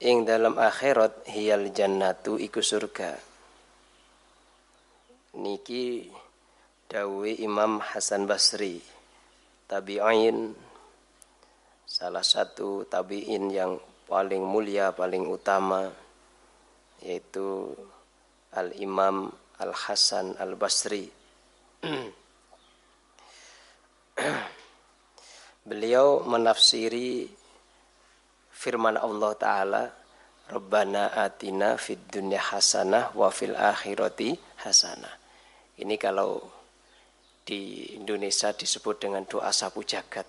ing dalam akhirat hiyal jannatu iku surga. Niki dawe Imam Hasan Basri tabi'in salah satu tabi'in yang paling mulia paling utama yaitu Al-Imam Al-Hasan Al-Basri. Beliau menafsiri firman Allah Ta'ala Rabbana atina fid dunya hasanah wa fil akhirati hasanah. Ini kalau di Indonesia disebut dengan doa sapu jagat.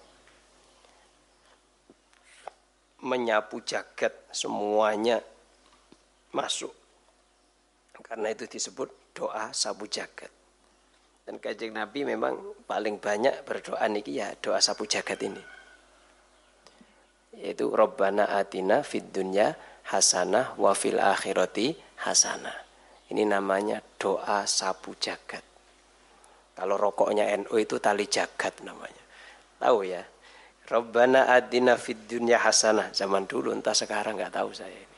Menyapu jagat semuanya masuk. Karena itu disebut doa sapu jagat. Dan kajing Nabi memang paling banyak berdoa niki ya doa sapu jagat ini yaitu Rabbana atina fid dunya hasanah wa fil akhirati hasanah. Ini namanya doa sapu jagat. Kalau rokoknya NU itu tali jagat namanya. Tahu ya? Rabbana atina fid dunya hasanah. Zaman dulu entah sekarang nggak tahu saya ini.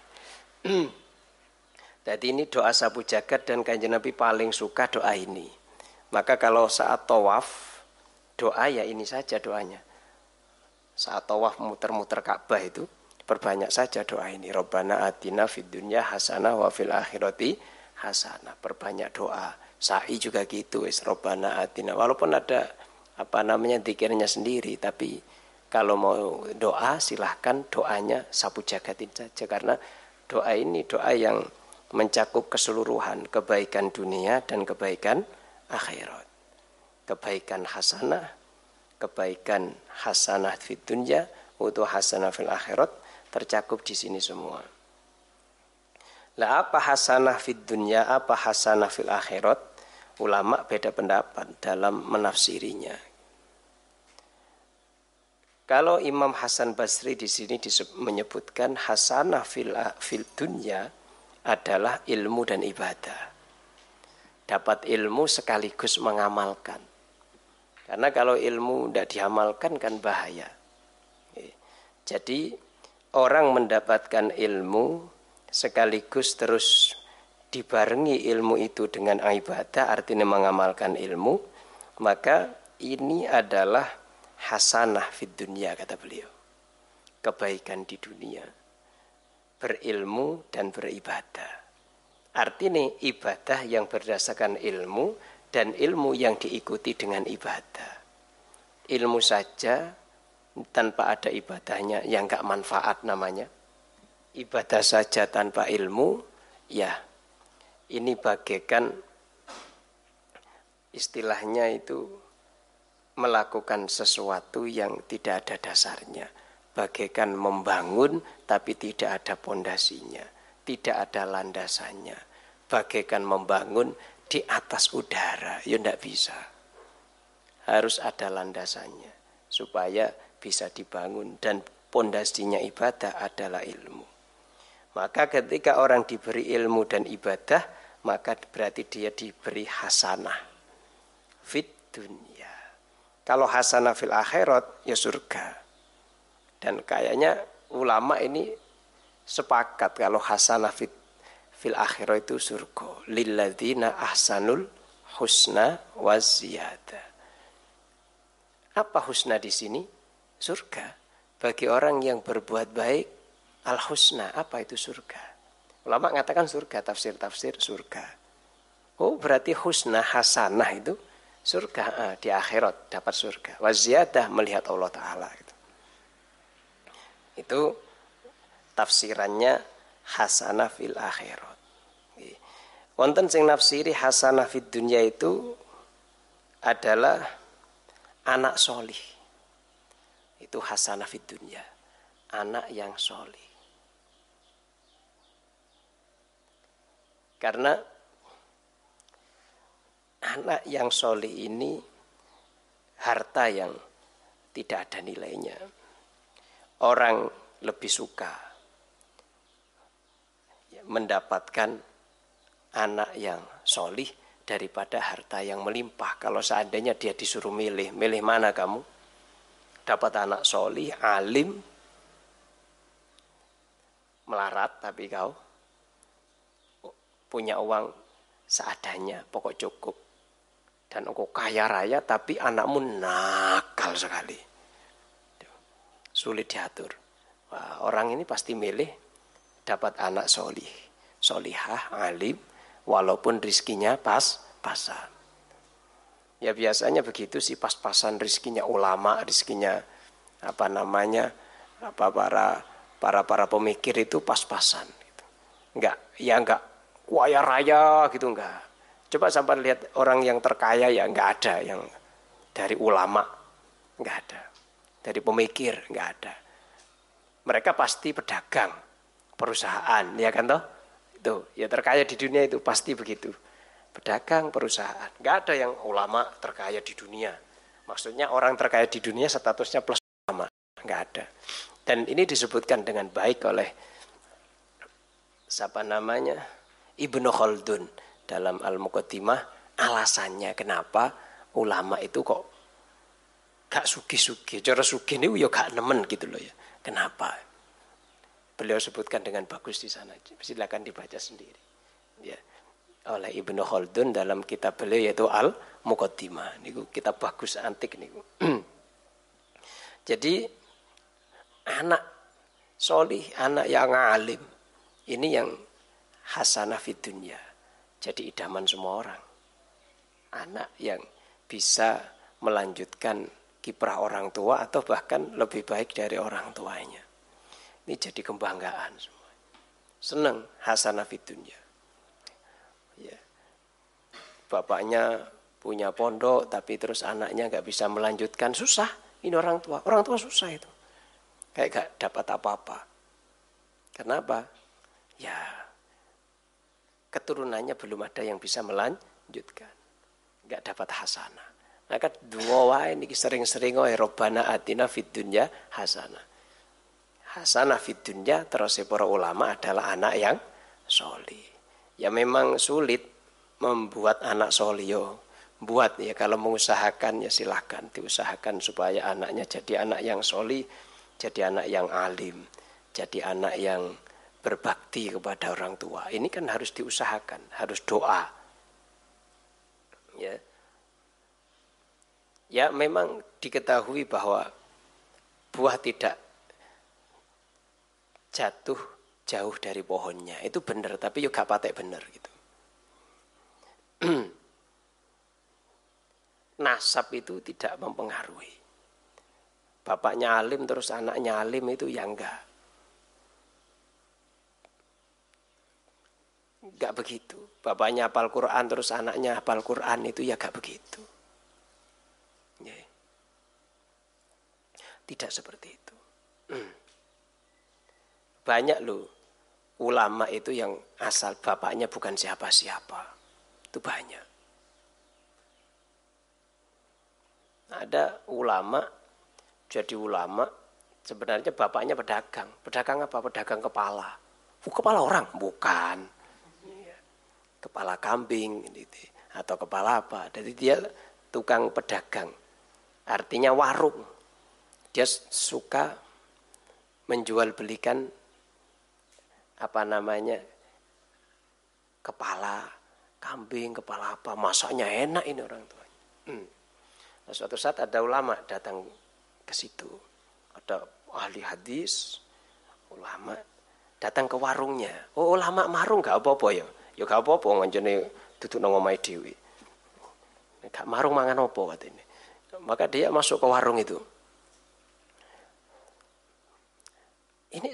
Jadi ini doa sapu jagat dan kanjeng Nabi paling suka doa ini. Maka kalau saat tawaf doa ya ini saja doanya saat tawaf muter-muter Ka'bah itu perbanyak saja doa ini. Robbana atina fid dunya hasanah wa fil akhirati hasanah. Perbanyak doa. Sa'i juga gitu wis. Robbana atina. Walaupun ada apa namanya dikirnya sendiri tapi kalau mau doa silahkan doanya sapu jagatin saja. Karena doa ini doa yang mencakup keseluruhan kebaikan dunia dan kebaikan akhirat. Kebaikan hasanah kebaikan hasanah fid dunya hasanah fil akhirat tercakup di sini semua. Lah apa hasanah fid dunya, apa hasanah fil akhirat? Ulama beda pendapat dalam menafsirinya. Kalau Imam Hasan Basri di sini menyebutkan hasanah fil, fil dunya adalah ilmu dan ibadah. Dapat ilmu sekaligus mengamalkan. Karena kalau ilmu tidak diamalkan kan bahaya. Jadi orang mendapatkan ilmu sekaligus terus dibarengi ilmu itu dengan ibadah artinya mengamalkan ilmu maka ini adalah hasanah fid dunia kata beliau. Kebaikan di dunia. Berilmu dan beribadah. Artinya ibadah yang berdasarkan ilmu dan ilmu yang diikuti dengan ibadah. Ilmu saja tanpa ada ibadahnya yang gak manfaat namanya. Ibadah saja tanpa ilmu, ya ini bagaikan istilahnya itu melakukan sesuatu yang tidak ada dasarnya. Bagaikan membangun tapi tidak ada pondasinya, tidak ada landasannya. Bagaikan membangun di atas udara, ya tidak bisa. Harus ada landasannya supaya bisa dibangun dan pondasinya ibadah adalah ilmu. Maka ketika orang diberi ilmu dan ibadah, maka berarti dia diberi hasanah fit dunia. Kalau hasanah fil akhirat ya surga. Dan kayaknya ulama ini sepakat kalau hasanah fit fil akhirah itu surga lilladzina ahsanul husna wa ziyada. Apa husna di sini? Surga. Bagi orang yang berbuat baik, al husna. Apa itu surga? Ulama mengatakan surga, tafsir-tafsir surga. Oh, berarti husna hasanah itu surga ah, di akhirat dapat surga. Waziyadah melihat Allah Taala gitu. Itu tafsirannya hasanah fil akhirat. Wonten sing nafsiri hasanah fid dunya itu adalah anak solih. Itu hasanah fid dunya. Anak yang solih. Karena anak yang solih ini harta yang tidak ada nilainya. Orang lebih suka mendapatkan anak yang solih daripada harta yang melimpah. Kalau seandainya dia disuruh milih, milih mana kamu? Dapat anak solih, alim, melarat tapi kau punya uang seadanya, pokok cukup. Dan engkau kaya raya tapi anakmu nakal sekali. Sulit diatur. Wah, orang ini pasti milih dapat anak solih, solihah, alim, walaupun rizkinya pas-pasan. Ya biasanya begitu sih pas-pasan rizkinya ulama, rizkinya apa namanya, apa para para para pemikir itu pas-pasan. Gitu. Enggak, ya enggak kaya raya gitu enggak. Coba sampai lihat orang yang terkaya ya enggak ada yang dari ulama enggak ada. Dari pemikir enggak ada. Mereka pasti pedagang, perusahaan, ya kan toh? Itu ya terkaya di dunia itu pasti begitu. Pedagang, perusahaan. Enggak ada yang ulama terkaya di dunia. Maksudnya orang terkaya di dunia statusnya plus ulama. Enggak ada. Dan ini disebutkan dengan baik oleh siapa namanya? Ibnu Khaldun dalam Al-Muqaddimah alasannya kenapa ulama itu kok gak sugi-sugi. Cara sugi ini ya gak nemen gitu loh ya. Kenapa? Beliau sebutkan dengan bagus di sana. Silakan dibaca sendiri. Ya. Oleh Ibnu Khaldun dalam kitab beliau yaitu Al-Muqaddimah. Niku kitab bagus antik niku. Jadi anak solih, anak yang alim. Ini yang hasanah fid dunia. Jadi idaman semua orang. Anak yang bisa melanjutkan kiprah orang tua atau bahkan lebih baik dari orang tuanya. Ini jadi kebanggaan semua. Senang hasanah fid dunia. Ya. Bapaknya punya pondok tapi terus anaknya nggak bisa melanjutkan susah. Ini orang tua. Orang tua susah itu. Kayak gak dapat apa-apa. Kenapa? Ya keturunannya belum ada yang bisa melanjutkan. Enggak dapat hasanah. Maka dua wae sering-sering wae robana atina fid dunya hasanah. Hasanah fid dunya terus para ulama adalah anak yang soli. Ya memang sulit membuat anak soli yo. Buat ya kalau mengusahakan ya silahkan diusahakan supaya anaknya jadi anak yang soli, jadi anak yang alim, jadi anak yang berbakti kepada orang tua. Ini kan harus diusahakan, harus doa. Ya. Ya memang diketahui bahwa buah tidak jatuh jauh dari pohonnya. Itu benar, tapi juga patek benar gitu. Nasab itu tidak mempengaruhi. Bapaknya alim terus anaknya alim itu ya enggak. Gak begitu. Bapaknya hafal Quran terus anaknya hafal Quran itu ya gak begitu. Ya. Tidak seperti itu. Banyak loh ulama itu yang asal bapaknya bukan siapa-siapa. Itu banyak. Ada ulama jadi ulama sebenarnya bapaknya pedagang. Pedagang apa? Pedagang kepala. Kepala orang? Bukan kepala kambing gitu, atau kepala apa. Jadi dia tukang pedagang. Artinya warung. Dia suka menjual belikan apa namanya kepala kambing, kepala apa, masaknya enak ini orang tua. Hmm. Nah, suatu saat ada ulama datang ke situ, ada ahli hadis, ulama datang ke warungnya. Oh ulama marung gak apa-apa ya. Ya gak apa-apa ngancene duduk nang omahe dhewe. Gak marung mangan apa katene. Maka dia masuk ke warung itu. Ini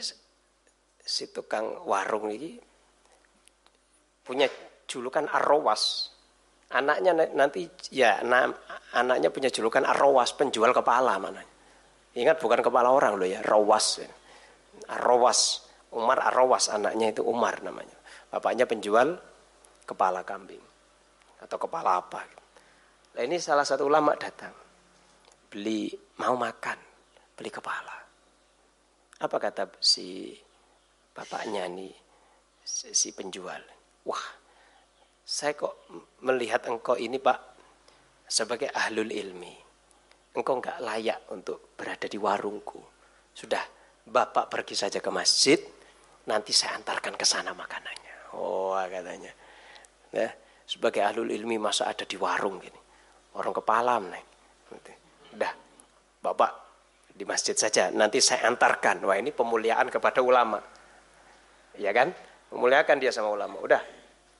si tukang warung ini punya julukan Arrowas. Anaknya nanti ya anaknya punya julukan Arrowas, penjual kepala mana. Ingat bukan kepala orang loh ya, Rawas. Arrowas, Umar Arrowas anaknya itu Umar namanya. Bapaknya penjual kepala kambing atau kepala apa. Nah ini salah satu ulama datang. Beli mau makan, beli kepala. Apa kata si bapaknya nih si penjual? Wah, saya kok melihat engkau ini Pak sebagai ahlul ilmi. Engkau nggak layak untuk berada di warungku. Sudah, Bapak pergi saja ke masjid, nanti saya antarkan ke sana makanannya. Oh, katanya. Ya, sebagai ahlul ilmi masa ada di warung gini. Orang kepala nih. Udah, Bapak di masjid saja, nanti saya antarkan. Wah, ini pemuliaan kepada ulama. Ya kan? Memuliakan dia sama ulama. Udah,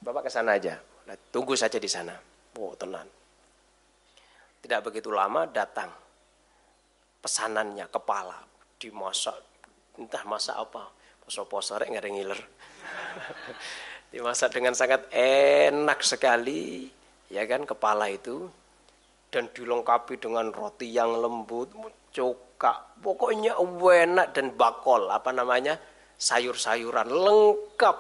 Bapak ke sana aja. Nah, tunggu saja di sana. Oh, tenang. Tidak begitu lama datang pesanannya kepala dimasak entah masak apa poso-poso rek nggak ada ngiler dimasak dengan sangat enak sekali ya kan kepala itu dan dilengkapi dengan roti yang lembut cuka pokoknya enak dan bakol apa namanya sayur-sayuran lengkap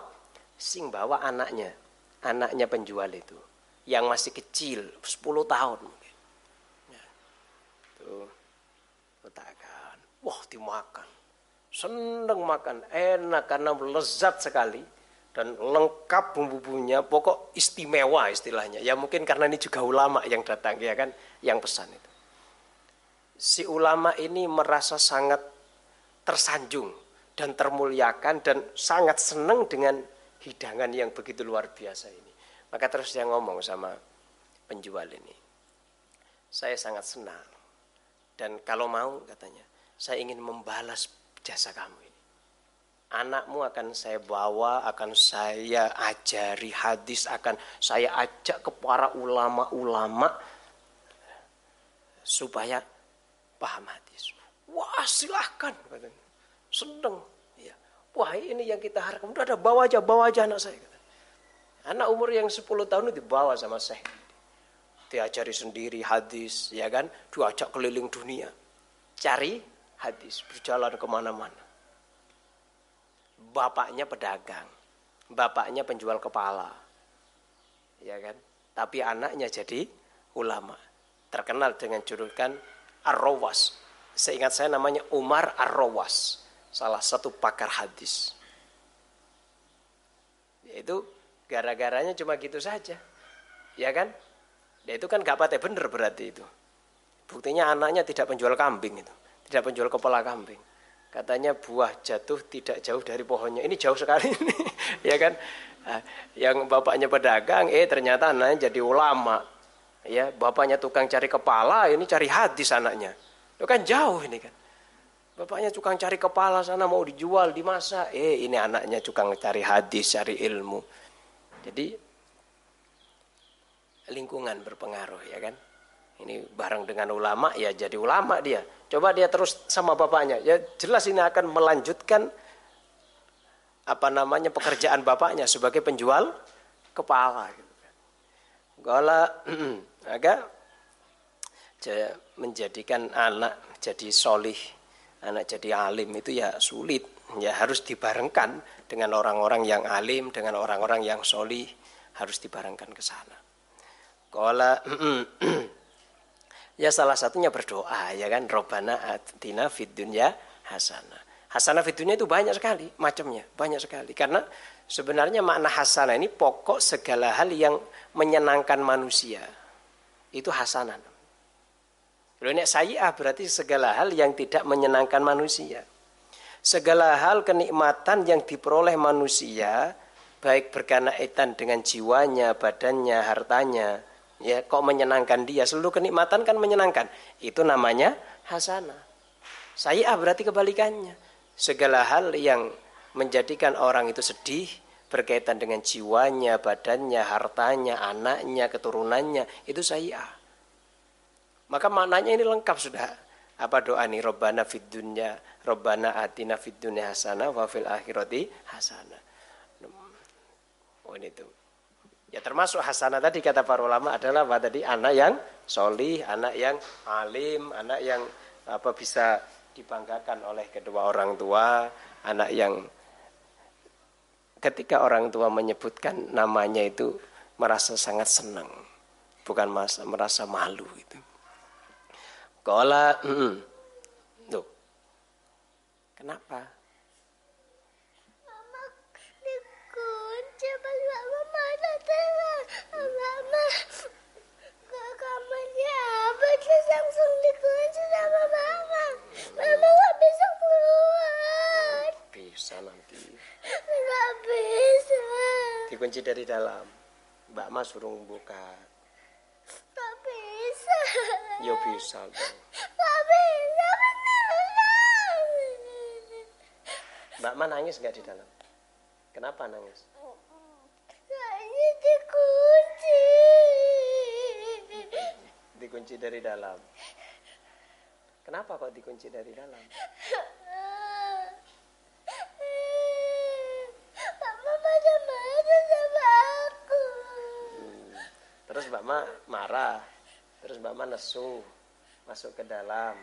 sing bawa anaknya anaknya penjual itu yang masih kecil 10 tahun. Mungkin ya. letakkan. Wah dimakan. Seneng makan. Enak karena lezat sekali dan lengkap bumbu-bumbunya. Pokok istimewa istilahnya. Ya mungkin karena ini juga ulama yang datang ya kan? Yang pesan itu. Si ulama ini merasa sangat tersanjung dan termuliakan dan sangat senang dengan hidangan yang begitu luar biasa ini maka terus dia ngomong sama penjual ini saya sangat senang dan kalau mau katanya saya ingin membalas jasa kamu ini. Anakmu akan saya bawa, akan saya ajari hadis, akan saya ajak ke para ulama-ulama supaya paham hadis. Wah silahkan, seneng. Ya. Wah ini yang kita harapkan. Udah ada bawa aja, bawa aja anak saya. Anak umur yang 10 tahun itu dibawa sama saya. Diajari sendiri hadis, ya kan? Diajak keliling dunia. Cari hadis, berjalan ke mana-mana. Bapaknya pedagang, bapaknya penjual kepala, ya kan? Tapi anaknya jadi ulama, terkenal dengan julukan Ar-Rawas. Seingat saya namanya Umar Ar-Rawas, salah satu pakar hadis. Itu gara-garanya cuma gitu saja, ya kan? Ya itu kan gak pakai bener berarti itu. Buktinya anaknya tidak penjual kambing itu tidak penjual kepala kambing. Katanya buah jatuh tidak jauh dari pohonnya. Ini jauh sekali ya kan? Ah, yang bapaknya pedagang, eh ternyata anaknya jadi ulama. Ya, bapaknya tukang cari kepala, ini cari hadis anaknya. Itu kan jauh ini kan. Bapaknya tukang cari kepala sana mau dijual, dimasak. Eh, ini anaknya tukang cari hadis, cari ilmu. Jadi lingkungan berpengaruh ya kan. Ini bareng dengan ulama ya jadi ulama dia. Coba dia terus sama bapaknya. Ya jelas ini akan melanjutkan apa namanya pekerjaan bapaknya sebagai penjual kepala. Gala agak menjadikan anak jadi solih, anak jadi alim itu ya sulit. Ya harus dibarengkan dengan orang-orang yang alim, dengan orang-orang yang solih harus dibarengkan ke sana. Kala Ya salah satunya berdoa ya kan Robbana atina fid dunya hasanah. Hasanah fid dunya itu banyak sekali macamnya, banyak sekali. Karena sebenarnya makna hasanah ini pokok segala hal yang menyenangkan manusia. Itu hasanah. Kalau ini sayi'ah berarti segala hal yang tidak menyenangkan manusia. Segala hal kenikmatan yang diperoleh manusia baik berkenaan dengan jiwanya, badannya, hartanya, ya kok menyenangkan dia? Seluruh kenikmatan kan menyenangkan. Itu namanya hasanah. Saya berarti kebalikannya. Segala hal yang menjadikan orang itu sedih berkaitan dengan jiwanya badannya hartanya anaknya keturunannya itu saya maka maknanya ini lengkap sudah. Apa doa nih? Robbana fid dunya robbana atina fid dunya hasanah wa fil akhirati hasanah oh ini tuh. Ya termasuk hasanah tadi kata para ulama adalah apa tadi? Anak yang solih, anak yang alim, anak yang apa bisa dibanggakan oleh kedua orang tua, anak yang ketika orang tua menyebutkan namanya itu merasa sangat senang, bukan merasa malu itu. Kola, mm, tuh, kenapa? Mama, kamarnya apa terus langsung dikunci sama Mama. Mama nggak bisa keluar. Bisa nanti. dikunci dari dalam. Mbak Mas suruh buka. Tak bisa. Ya bisa. Tak bisa beneran. Mbak Ma nangis nggak di dalam? Kenapa nangis? Kayaknya dikunci. Dikunci dari dalam. Kenapa kok dikunci dari dalam? Aku. Terus Mbak Ma marah. Terus Mbak nesu. Masuk ke dalam.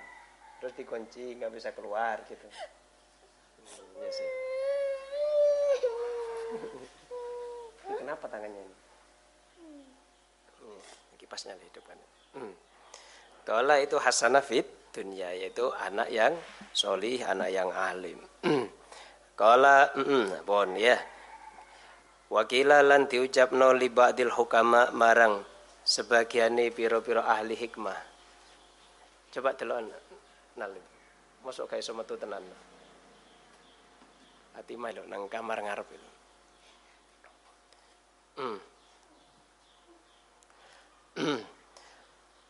Terus dikunci nggak bisa keluar gitu. Hmm, iya sih. Kenapa tangannya ini? Hmm, kipasnya dihidupkan. Hmm. Kala itu hasanah fit dunia yaitu anak yang solih, anak yang alim. Kala, bon ya. Wakila lan diucapno li ba'dil hukama marang sebagiane piro-piro ahli hikmah. Coba delok nalim. Masuk kayak sama tuh tenan. Hati mah nang kamar ngarep itu. Hmm.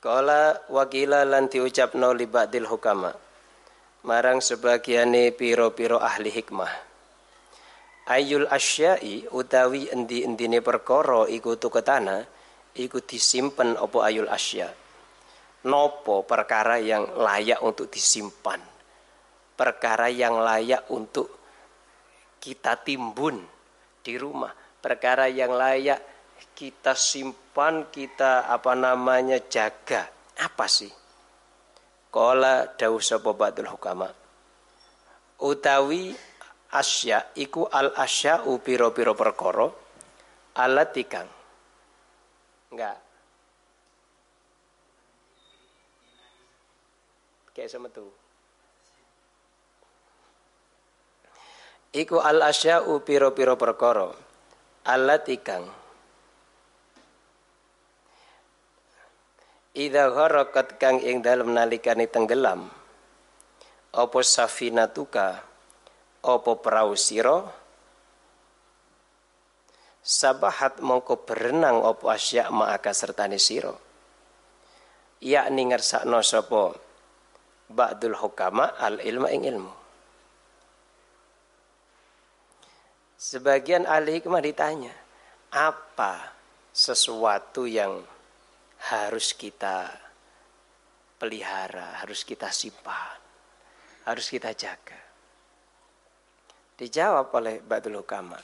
Kala wakila lan diucapno li ba'dil hukama marang sebagiane piro-piro ahli hikmah. Ayul asyai utawi endi-endine perkara iku tuketana iku disimpen apa ayul asya. Nopo perkara yang layak untuk disimpan. Perkara yang layak untuk kita timbun di rumah. Perkara yang layak kita simpan, kita apa namanya jaga. Apa sih? Kala dawuh sapa ba'dul hukama. Utawi asya iku al asya piro-piro perkara alat tikang. Enggak. Kayak sama tuh. Iku al asya piro-piro perkara alat tikang. Ida gharakat kang ing dalem nalikane tenggelam apa safinatuka apa perahu sira sabahat mongko berenang apa asya ma'aka sertane sira. Yakni ngersakno sapa? Ba'dul hukama al ilma ing ilmu. Sebagian ahli hikmah ditanya apa sesuatu yang harus kita pelihara, harus kita simpan, harus kita jaga. Dijawab oleh Ba'dul Hukama,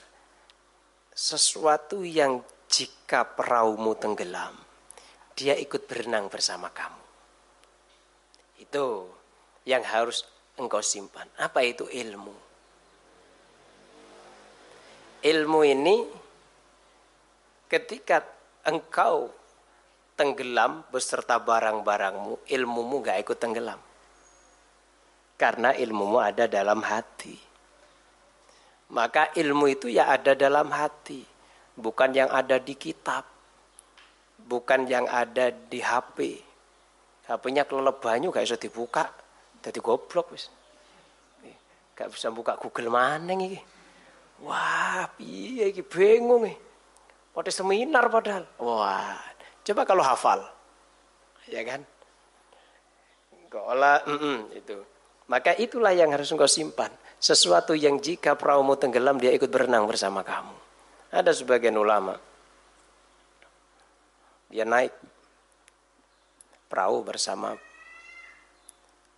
sesuatu yang jika perahumu tenggelam, dia ikut berenang bersama kamu. Itu yang harus engkau simpan. Apa itu ilmu? Ilmu ini ketika engkau tenggelam beserta barang-barangmu, ilmumu gak ikut tenggelam. Karena ilmumu ada dalam hati. Maka ilmu itu ya ada dalam hati. Bukan yang ada di kitab. Bukan yang ada di HP. HP-nya kelelep banyu gak bisa dibuka. Jadi goblok wis. Gak bisa buka Google mana iki. Wah, piye iki bingung iki. Pada seminar padahal. Wah, Coba kalau hafal, ya kan? Kola, mm -mm, itu. Maka itulah yang harus engkau simpan. Sesuatu yang jika perahumu tenggelam, dia ikut berenang bersama kamu. Ada sebagian ulama, dia naik perahu bersama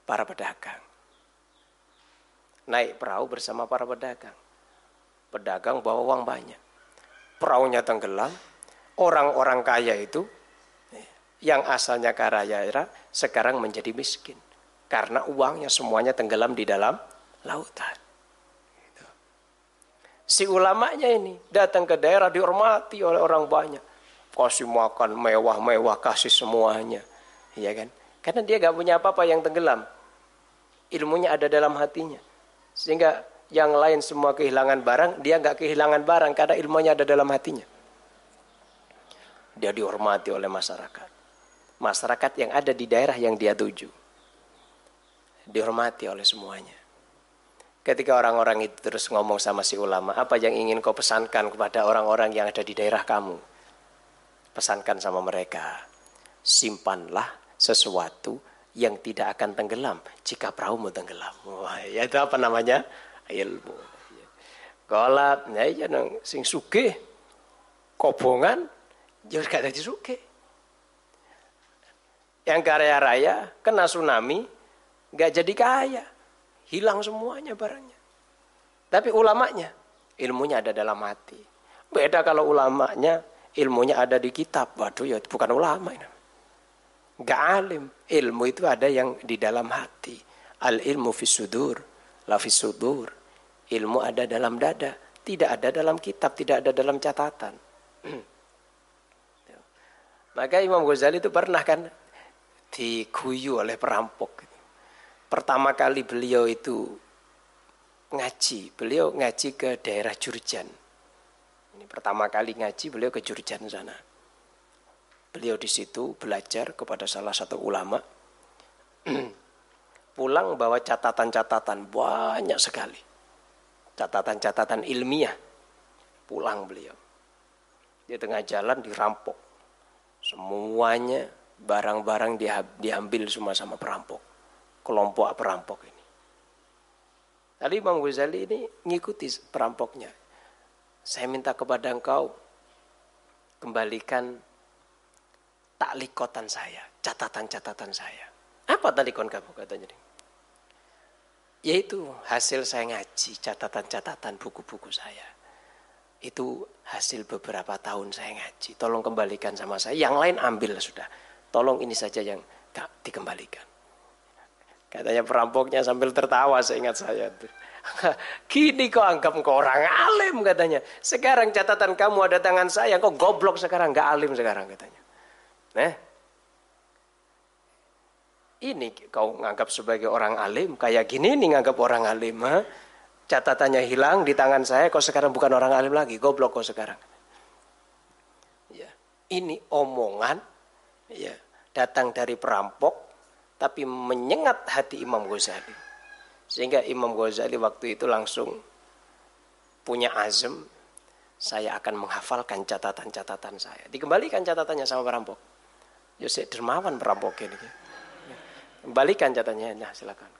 para pedagang. Naik perahu bersama para pedagang. Pedagang bawa uang banyak. Perahunya tenggelam, orang-orang kaya itu yang asalnya kaya sekarang menjadi miskin karena uangnya semuanya tenggelam di dalam lautan. Gitu. Si ulamanya ini datang ke daerah dihormati oleh orang banyak, kasih makan mewah-mewah, kasih semuanya, ya kan? Karena dia gak punya apa-apa yang tenggelam, ilmunya ada dalam hatinya, sehingga yang lain semua kehilangan barang, dia gak kehilangan barang karena ilmunya ada dalam hatinya dia dihormati oleh masyarakat. Masyarakat yang ada di daerah yang dia tuju. Dihormati oleh semuanya. Ketika orang-orang itu terus ngomong sama si ulama, apa yang ingin kau pesankan kepada orang-orang yang ada di daerah kamu? Pesankan sama mereka, simpanlah sesuatu yang tidak akan tenggelam jika perahu mau tenggelam. Wah, ya itu apa namanya? Ilmu. Kalau ya ya nang sing suge kobongan ya gak jadi suge. Yang kaya raya kena tsunami nggak jadi kaya hilang semuanya barangnya. Tapi ulamanya, ilmunya ada dalam hati. Beda kalau ulamanya, ilmunya ada di kitab. Waduh ya bukan ulama ini. Gak alim. Ilmu itu ada yang di dalam hati. Al ilmu fisudur, la fisudur. Ilmu ada dalam dada. Tidak ada dalam kitab, tidak ada dalam catatan. Maka Imam Ghazali itu pernah kan diguyu oleh perampok. Pertama kali beliau itu ngaji, beliau ngaji ke daerah Jurjan. Ini pertama kali ngaji beliau ke Jurjan sana. Beliau di situ belajar kepada salah satu ulama. Pulang bawa catatan-catatan banyak sekali. Catatan-catatan ilmiah. Pulang beliau. Di tengah jalan dirampok. Semuanya barang-barang diambil semua sama perampok kelompok perampok ini. Lalu Imam Ghazali ini ngikuti perampoknya. Saya minta kepada engkau kembalikan taklikotan saya, catatan-catatan saya. Apa talikon kamu katanya? Yaitu hasil saya ngaji, catatan-catatan buku-buku saya. Itu hasil beberapa tahun saya ngaji. Tolong kembalikan sama saya. Yang lain ambil sudah. Tolong ini saja yang tak dikembalikan. Katanya perampoknya sambil tertawa seingat saya. Gini kok anggap kau orang alim katanya. Sekarang catatan kamu ada tangan saya, kok goblok sekarang, nggak alim sekarang katanya. Nah, ini kau nganggap sebagai orang alim, kayak gini nih nganggap orang alim. Ha? Catatannya hilang di tangan saya, kok sekarang bukan orang alim lagi, goblok kok sekarang. Ya, ini omongan ya datang dari perampok tapi menyengat hati Imam Ghazali. Sehingga Imam Ghazali waktu itu langsung punya azam, saya akan menghafalkan catatan-catatan saya. Dikembalikan catatannya sama perampok. Yosef dermawan perampok ini. Kembalikan catatannya, nah silakan.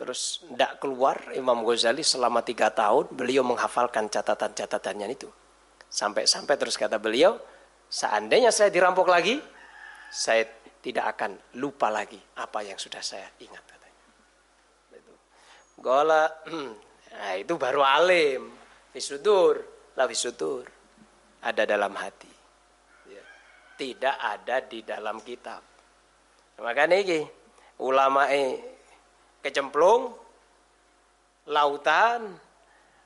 Terus tidak keluar Imam Ghazali selama tiga tahun beliau menghafalkan catatan-catatannya itu. Sampai-sampai terus kata beliau, seandainya saya dirampok lagi, saya tidak akan lupa lagi apa yang sudah saya ingat katanya. Itu. Gola, nah itu baru alim, visudur, lah visudur, ada dalam hati, ya. tidak ada di dalam kitab. Makanya ini ulama kecemplung, lautan,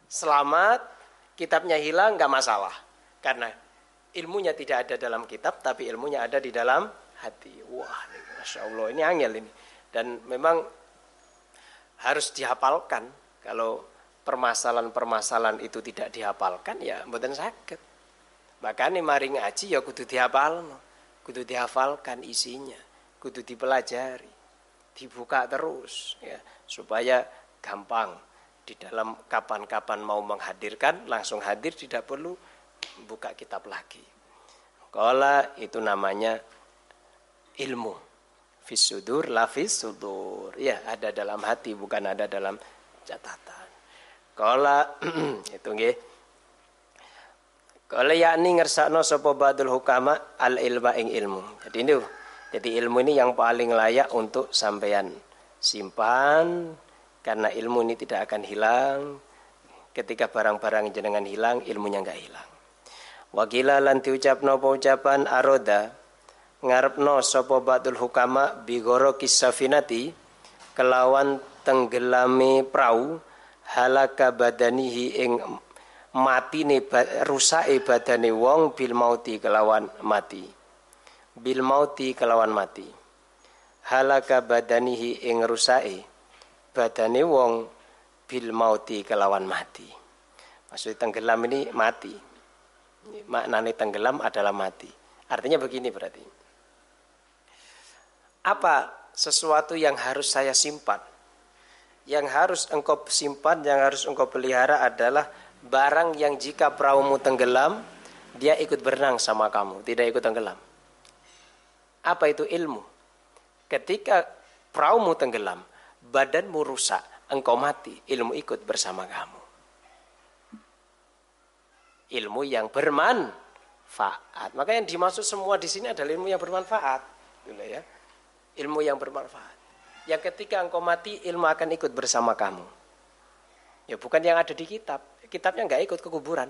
selamat, kitabnya hilang nggak masalah, karena ilmunya tidak ada dalam kitab, tapi ilmunya ada di dalam hati. Wah, masya Allah ini angel ini. Dan memang harus dihafalkan. Kalau permasalahan-permasalahan itu tidak dihafalkan, ya bukan sakit. Makanya mari ngaji ya kudu dihafal, kudu dihafalkan isinya, kudu dipelajari, dibuka terus, ya supaya gampang di dalam kapan-kapan mau menghadirkan langsung hadir tidak perlu buka kitab lagi. Kalau itu namanya ilmu. Fisudur la sudur. Ya, ada dalam hati bukan ada dalam catatan. Kala itu nggih. Kala yakni ngersakno sapa badul hukama al ilma ing ilmu. Jadi ini jadi ilmu ini yang paling layak untuk sampean simpan karena ilmu ini tidak akan hilang. Ketika barang-barang jenengan hilang, ilmunya enggak hilang. Wakila lan diucapno ucapan aroda ngarepno sapa ba'dul hukama bigoro kisafinati kelawan tenggelami perahu halaka badanihi ing matine rusake badane wong bil mauti kelawan mati. Bil mauti kelawan mati. Halaka badanihi ing rusake badane wong bil mauti kelawan mati. Maksud tenggelam ini mati. Maknane tenggelam adalah mati. Artinya begini berarti apa sesuatu yang harus saya simpan? yang harus engkau simpan, yang harus engkau pelihara adalah barang yang jika perahumu tenggelam, dia ikut berenang sama kamu, tidak ikut tenggelam. Apa itu ilmu? Ketika perahumu tenggelam, badanmu rusak, engkau mati, ilmu ikut bersama kamu. Ilmu yang bermanfaat. Maka yang dimaksud semua di sini adalah ilmu yang bermanfaat. Gitu ya. Ilmu yang bermanfaat. Yang ketika engkau mati, ilmu akan ikut bersama kamu. Ya bukan yang ada di kitab. Kitabnya nggak ikut ke kuburan.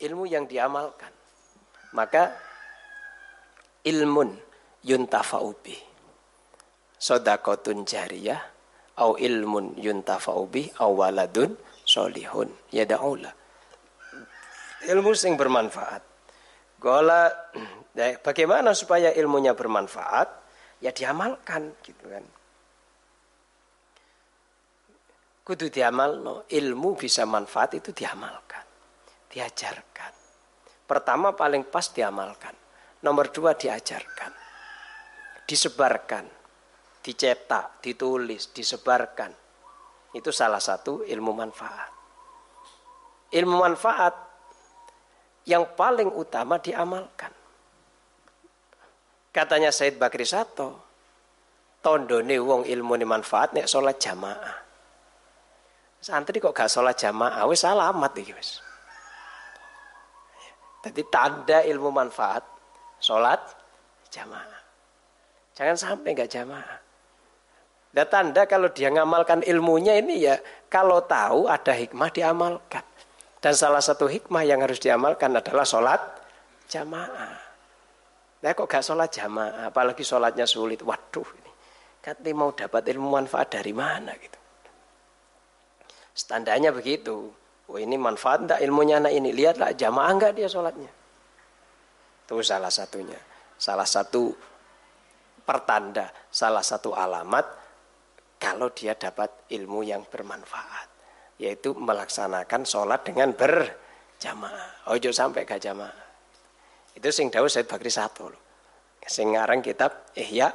Ilmu yang diamalkan. Maka ilmun yuntafa'ubi. Sodakotun jariyah. Au ilmun yuntafa'ubi. Au waladun solihun. Yada'ula. Ilmu yang bermanfaat. Gola, bagaimana supaya ilmunya bermanfaat? ya diamalkan gitu kan. Kudu diamal no, ilmu bisa manfaat itu diamalkan, diajarkan. Pertama paling pas diamalkan, nomor dua diajarkan, disebarkan, dicetak, ditulis, disebarkan. Itu salah satu ilmu manfaat. Ilmu manfaat yang paling utama diamalkan. Katanya Said Bakri Sato, tondone wong ilmu ni manfaat nek sholat jamaah. Santri kok gak sholat jamaah, wis alamat iki wis. Jadi tanda ilmu manfaat sholat jamaah. Jangan sampai gak jamaah. Dan tanda kalau dia ngamalkan ilmunya ini ya kalau tahu ada hikmah diamalkan. Dan salah satu hikmah yang harus diamalkan adalah sholat jamaah. Nah kok gak sholat jamaah, apalagi sholatnya sulit. Waduh, ini katanya mau dapat ilmu manfaat dari mana gitu. Standarnya begitu. Oh ini manfaat enggak ilmunya anak ini. Lihatlah jamaah enggak dia sholatnya. Itu salah satunya. Salah satu pertanda, salah satu alamat kalau dia dapat ilmu yang bermanfaat. Yaitu melaksanakan sholat dengan berjamaah. Ojo sampai gak jamaah. Itu sing dawuh Said Bakri satu loh. Sing ngarang kitab Ihya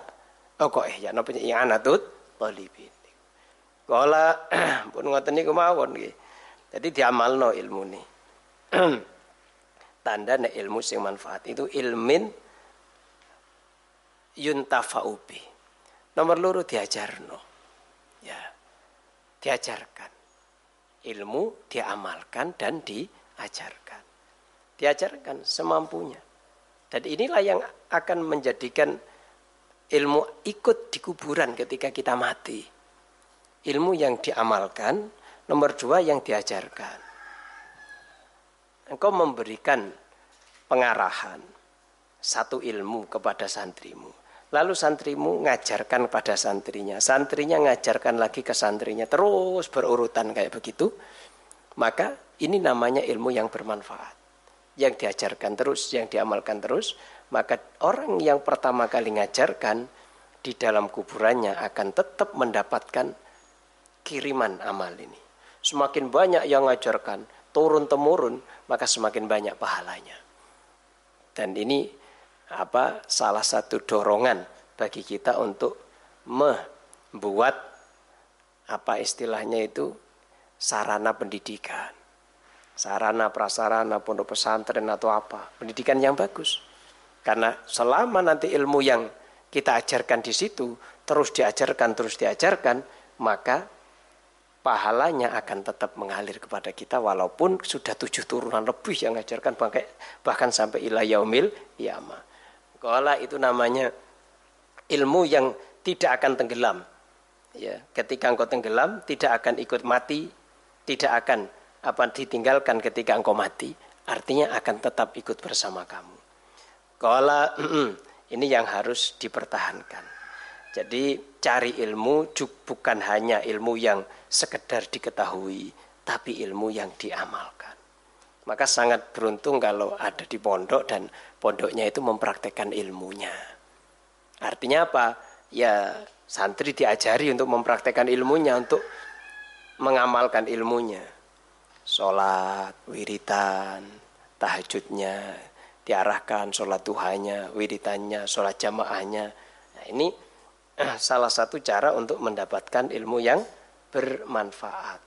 oh kok Ihya napa yang anatut talibin. Kala pun ngoten niku mawon nggih. Jadi diamalno ilmu nih. Tanda nek ilmu sing manfaat itu ilmin yuntafa'ubi. Nomor loro diajarno. Ya. Diajarkan. Ilmu diamalkan dan diajarkan. Diajarkan semampunya. Dan inilah yang akan menjadikan ilmu ikut di kuburan ketika kita mati. Ilmu yang diamalkan, nomor dua yang diajarkan. Engkau memberikan pengarahan satu ilmu kepada santrimu. Lalu santrimu ngajarkan pada santrinya. Santrinya ngajarkan lagi ke santrinya. Terus berurutan kayak begitu. Maka ini namanya ilmu yang bermanfaat yang diajarkan terus, yang diamalkan terus, maka orang yang pertama kali ngajarkan di dalam kuburannya akan tetap mendapatkan kiriman amal ini. Semakin banyak yang ngajarkan, turun temurun, maka semakin banyak pahalanya. Dan ini apa salah satu dorongan bagi kita untuk membuat apa istilahnya itu sarana pendidikan sarana prasarana pondok pesantren atau apa. Pendidikan yang bagus. Karena selama nanti ilmu yang kita ajarkan di situ terus diajarkan terus diajarkan maka pahalanya akan tetap mengalir kepada kita walaupun sudah tujuh turunan lebih yang mengajarkan bahkan, sampai ila yaumil yama Kala itu namanya ilmu yang tidak akan tenggelam. Ya ketika engkau tenggelam tidak akan ikut mati tidak akan apa ditinggalkan ketika engkau mati, artinya akan tetap ikut bersama kamu. Kalau ini yang harus dipertahankan. Jadi cari ilmu bukan hanya ilmu yang sekedar diketahui, tapi ilmu yang diamalkan. Maka sangat beruntung kalau ada di pondok dan pondoknya itu mempraktekkan ilmunya. Artinya apa? Ya santri diajari untuk mempraktekkan ilmunya, untuk mengamalkan ilmunya sholat, wiritan, tahajudnya, diarahkan sholat duhanya, wiritannya, sholat jamaahnya. Nah, ini salah satu cara untuk mendapatkan ilmu yang bermanfaat.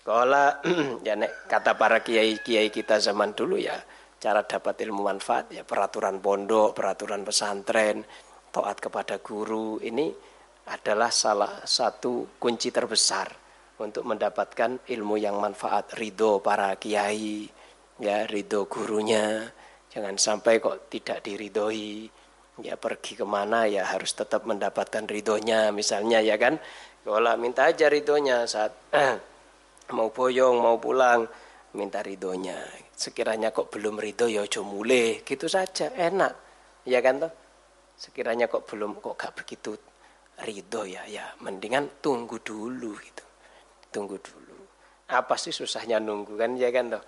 Kalau ya nek, kata para kiai-kiai kita zaman dulu ya cara dapat ilmu manfaat ya peraturan pondok, peraturan pesantren, taat kepada guru ini adalah salah satu kunci terbesar untuk mendapatkan ilmu yang manfaat ridho para kiai ya ridho gurunya. Jangan sampai kok tidak diridhoi ya pergi ke mana ya harus tetap mendapatkan ridhonya misalnya ya kan? Kalau minta aja ridhonya saat mau boyong mau pulang minta ridhonya. Sekiranya kok belum ridho ya ojo mulai gitu saja enak. Ya kan toh? Sekiranya kok belum kok gak begitu ridho ya ya mendingan tunggu dulu gitu tunggu dulu. Apa sih susahnya nunggu kan ya kan toh.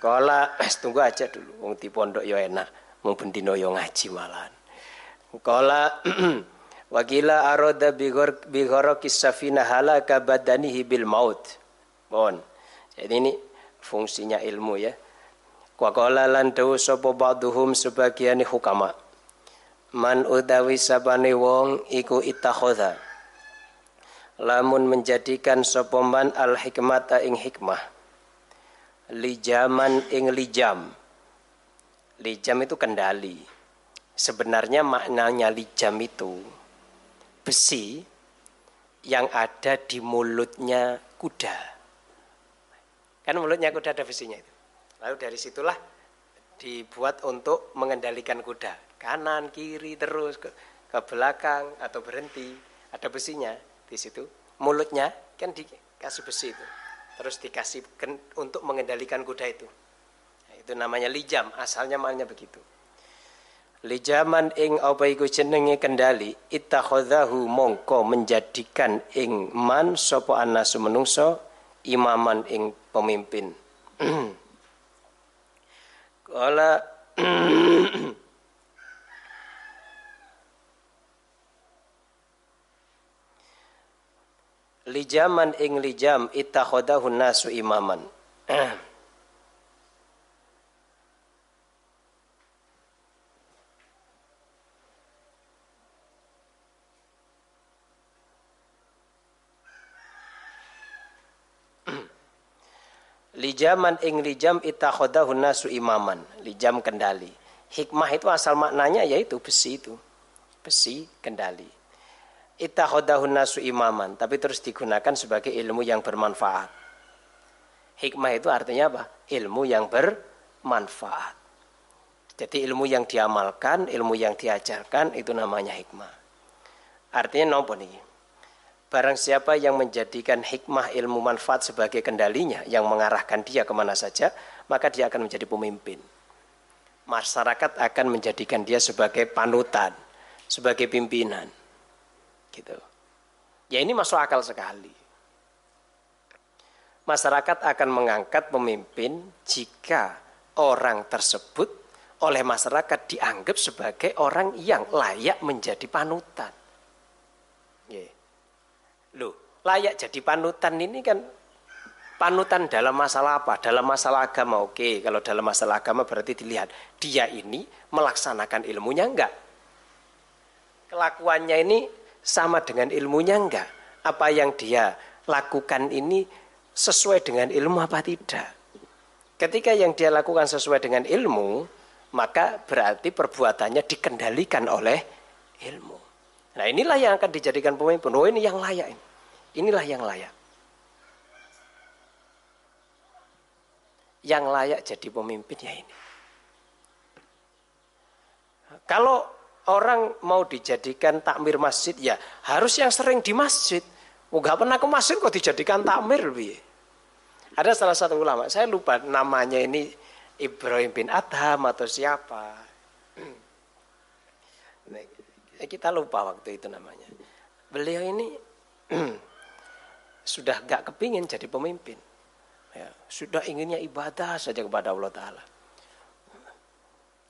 Kalau tunggu aja dulu wong di pondok ya enak, mau bendino yo ngaji malahan. Kalau wakila aroda bigor bigoro kisafina halaka badanihi bil maut. Bon. Jadi ini fungsinya ilmu ya. Wa qala lan dawu sapa ba'dhum sebagian hukama. Man udawi sabane wong iku ittakhadha lamun menjadikan sopoman al hikmata ing hikmah. Lijaman ing lijam. Lijam itu kendali. Sebenarnya maknanya lijam itu besi yang ada di mulutnya kuda. Kan mulutnya kuda ada besinya itu. Lalu dari situlah dibuat untuk mengendalikan kuda. Kanan kiri terus ke, ke belakang atau berhenti. Ada besinya di situ. Mulutnya kan dikasih besi itu. Terus dikasih untuk mengendalikan kuda itu. Nah, itu namanya lijam. Asalnya malnya begitu. Lijaman ing apa iku jenenge kendali? Ittakhadhahu mongko menjadikan ing man sapa anasu menungso imaman ing pemimpin. Kala lijaman ing lijam ittakhadahu nasu imaman Lijaman ing lijam ittakhadahu nasu imaman. Lijam kendali. Hikmah itu asal maknanya yaitu besi itu. Besi kendali ittakhadahun nasu imaman, tapi terus digunakan sebagai ilmu yang bermanfaat. Hikmah itu artinya apa? Ilmu yang bermanfaat. Jadi ilmu yang diamalkan, ilmu yang diajarkan itu namanya hikmah. Artinya nopo nih? Barang siapa yang menjadikan hikmah ilmu manfaat sebagai kendalinya, yang mengarahkan dia ke mana saja, maka dia akan menjadi pemimpin. Masyarakat akan menjadikan dia sebagai panutan, sebagai pimpinan Gitu. Ya ini masuk akal sekali. Masyarakat akan mengangkat pemimpin jika orang tersebut oleh masyarakat dianggap sebagai orang yang layak menjadi panutan. Loh, layak jadi panutan ini kan panutan dalam masalah apa? Dalam masalah agama oke. Kalau dalam masalah agama berarti dilihat dia ini melaksanakan ilmunya enggak. Kelakuannya ini sama dengan ilmunya enggak? Apa yang dia lakukan ini sesuai dengan ilmu apa tidak? Ketika yang dia lakukan sesuai dengan ilmu, maka berarti perbuatannya dikendalikan oleh ilmu. Nah inilah yang akan dijadikan pemimpin. Oh ini yang layak. Ini. Inilah yang layak. Yang layak jadi pemimpinnya ini. Kalau orang mau dijadikan takmir masjid ya harus yang sering di masjid. Enggak pernah ke masjid kok dijadikan takmir bi. Ada salah satu ulama, saya lupa namanya ini Ibrahim bin Adham atau siapa. Kita lupa waktu itu namanya. Beliau ini sudah gak kepingin jadi pemimpin. Ya, sudah inginnya ibadah saja kepada Allah Ta'ala.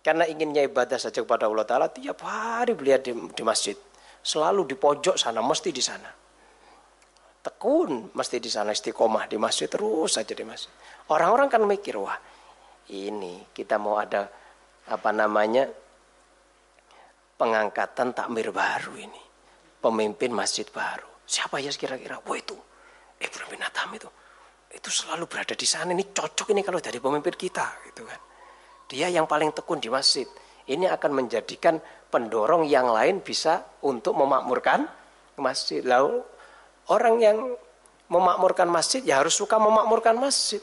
Karena inginnya ibadah saja kepada Allah Ta'ala, tiap hari beliau di, di masjid. Selalu di pojok sana, mesti di sana. Tekun, mesti di sana istiqomah di masjid, terus saja di masjid. Orang-orang kan mikir, wah ini kita mau ada apa namanya pengangkatan takmir baru ini. pemimpin masjid baru. Siapa ya kira-kira? Wah itu Ibrahim bin Atam itu. Itu selalu berada di sana. Ini cocok ini kalau dari pemimpin kita. gitu kan. Dia yang paling tekun di masjid. Ini akan menjadikan pendorong yang lain bisa untuk memakmurkan masjid. Lalu orang yang memakmurkan masjid ya harus suka memakmurkan masjid.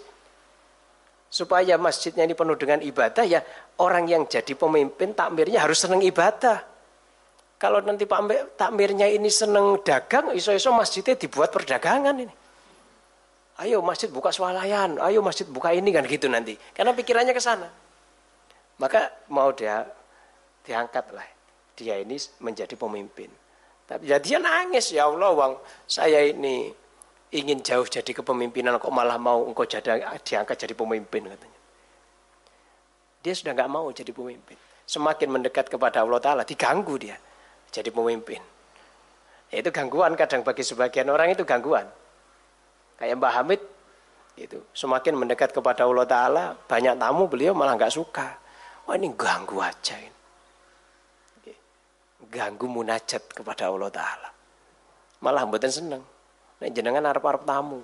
Supaya masjidnya ini penuh dengan ibadah ya orang yang jadi pemimpin takmirnya harus senang ibadah. Kalau nanti Pak takmirnya ini seneng dagang, iso-iso masjidnya dibuat perdagangan ini. Ayo masjid buka swalayan, ayo masjid buka ini kan gitu nanti. Karena pikirannya ke sana. Maka mau dia diangkat lah. Dia ini menjadi pemimpin. Tapi ya dia nangis ya Allah, wang saya ini ingin jauh jadi kepemimpinan kok malah mau engkau jadi diangkat jadi pemimpin katanya. Dia sudah nggak mau jadi pemimpin. Semakin mendekat kepada Allah Taala diganggu dia jadi pemimpin. Itu gangguan kadang bagi sebagian orang itu gangguan. Kayak Mbah Hamid itu semakin mendekat kepada Allah Taala banyak tamu beliau malah nggak suka. Wah ini ganggu aja ini. Ganggu munajat kepada Allah Taala. Malah mboten seneng. Nek jenengan arep-arep tamu.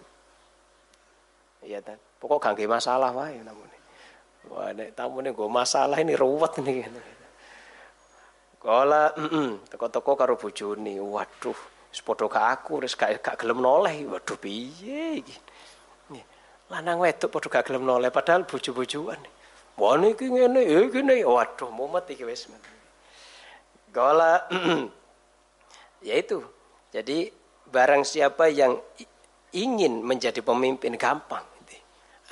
Iya kan. Pokok ganggu masalah wae namune. Wah nek tamune gue masalah ini ruwet nih. Kala teko-teko karo bojone. Waduh, padha ka aku wis gak gak gelem noleh. Waduh piye. Lanang wedok padha gak gelem noleh padahal bojo-bojoan. Wah niki ngene, eh ngene. Waduh, mumet iki wis. Kala yaitu. Jadi barang siapa yang ingin menjadi pemimpin gampang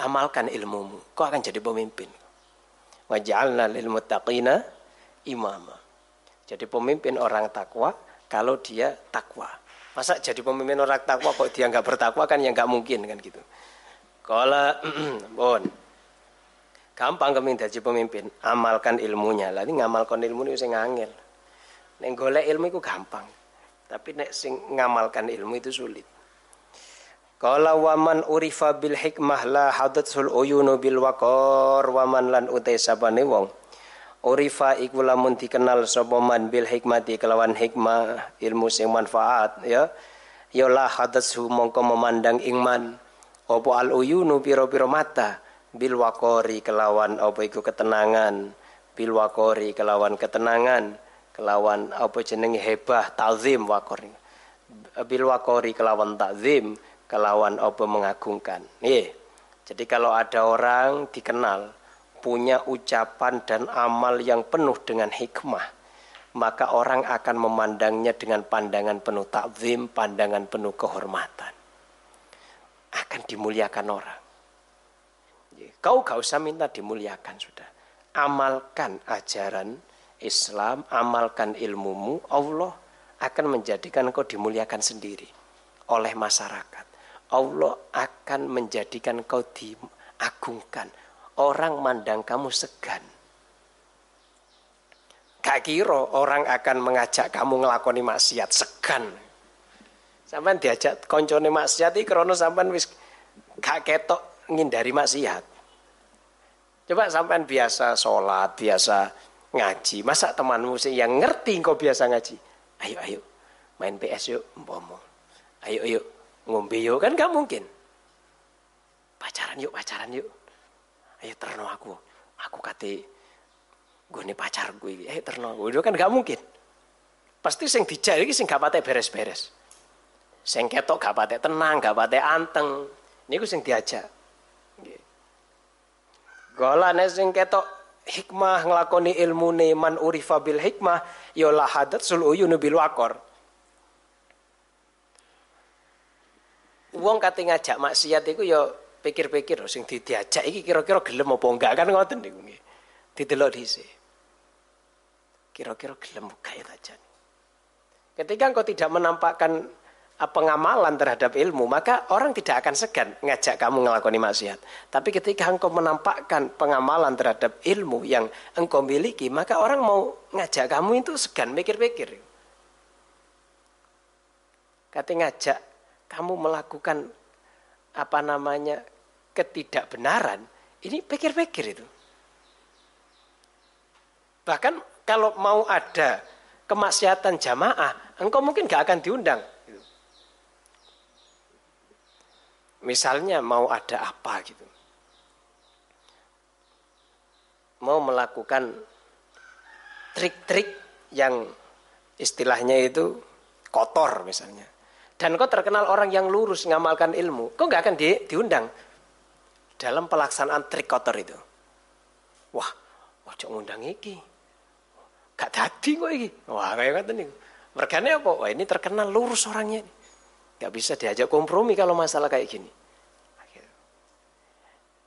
amalkan ilmumu kau akan jadi pemimpin waj'alna lil muttaqina imama jadi pemimpin orang takwa kalau dia takwa. Masa jadi pemimpin orang takwa kok dia nggak bertakwa kan yang nggak mungkin kan gitu. Kalau bon, gampang kami jadi pemimpin, amalkan ilmunya. Lalu ngamalkan ilmu ini sing angel. Neng golek ilmu itu gampang, tapi nek sing ngamalkan ilmu itu sulit. Kalau waman urifa bil hikmah la hadatsul uyunu bil wakor waman lan utai sabane wong. Urifa iku lamun dikenal sapa bil hikmati kelawan hikmah ilmu sing manfaat ya. Ya la hadatsu mongko memandang ingman apa al uyunu pira-pira mata bil wakori kelawan apa iku ketenangan bil wakori kelawan ketenangan kelawan apa jenenge hebah ta'zim wakori bil wakori kelawan ta'zim kelawan apa mengagungkan nggih jadi kalau ada orang dikenal punya ucapan dan amal yang penuh dengan hikmah, maka orang akan memandangnya dengan pandangan penuh takzim, pandangan penuh kehormatan. Akan dimuliakan orang. Kau gak usah minta dimuliakan sudah. Amalkan ajaran Islam, amalkan ilmumu, Allah akan menjadikan kau dimuliakan sendiri oleh masyarakat. Allah akan menjadikan kau diagungkan orang mandang kamu segan. Gak kira orang akan mengajak kamu ngelakoni maksiat segan. Sampai diajak koncone maksiat iki krana sampean wis gak ketok ngindari maksiat. Coba sampean biasa sholat, biasa ngaji. Masa temanmu sih yang ngerti kau biasa ngaji? Ayo, ayo, main PS yuk, mpomo. Ayo, ayo, ngombe yuk. Kan gak mungkin. Pacaran yuk, pacaran yuk ayo terno aku aku kate gue nih pacar gue ayo terno gue kan gak mungkin pasti sing dijak iki sing gak pate beres-beres sing ketok gak pate tenang gak pate anteng gue sing diajak Gola nek sing ketok hikmah nglakoni ilmu man urifa bil hikmah ya lahadat sul uyunu bil wakor Wong kate ngajak maksiat iku ya pikir-pikir sing diajak iki kira-kira gelem apa enggak kan ngoten niku nggih. Didelok dhisik. Kira-kira gelem gak ya. Ketika engkau tidak menampakkan pengamalan terhadap ilmu, maka orang tidak akan segan ngajak kamu ngelakoni maksiat. Tapi ketika engkau menampakkan pengamalan terhadap ilmu yang engkau miliki, maka orang mau ngajak kamu itu segan mikir-mikir. Kata ngajak kamu melakukan apa namanya ketidakbenaran, ini pikir-pikir itu. Bahkan kalau mau ada kemaksiatan jamaah, engkau mungkin gak akan diundang. Misalnya mau ada apa gitu. Mau melakukan trik-trik yang istilahnya itu kotor misalnya. Dan kau terkenal orang yang lurus ngamalkan ilmu, kau nggak akan di, diundang dalam pelaksanaan trik kotor itu. Wah, ojo ngundang iki. Gak tadi kok iki. Wah, kayak kata nih. Mergane apa? Wah, ini terkenal lurus orangnya. Gak bisa diajak kompromi kalau masalah kayak gini.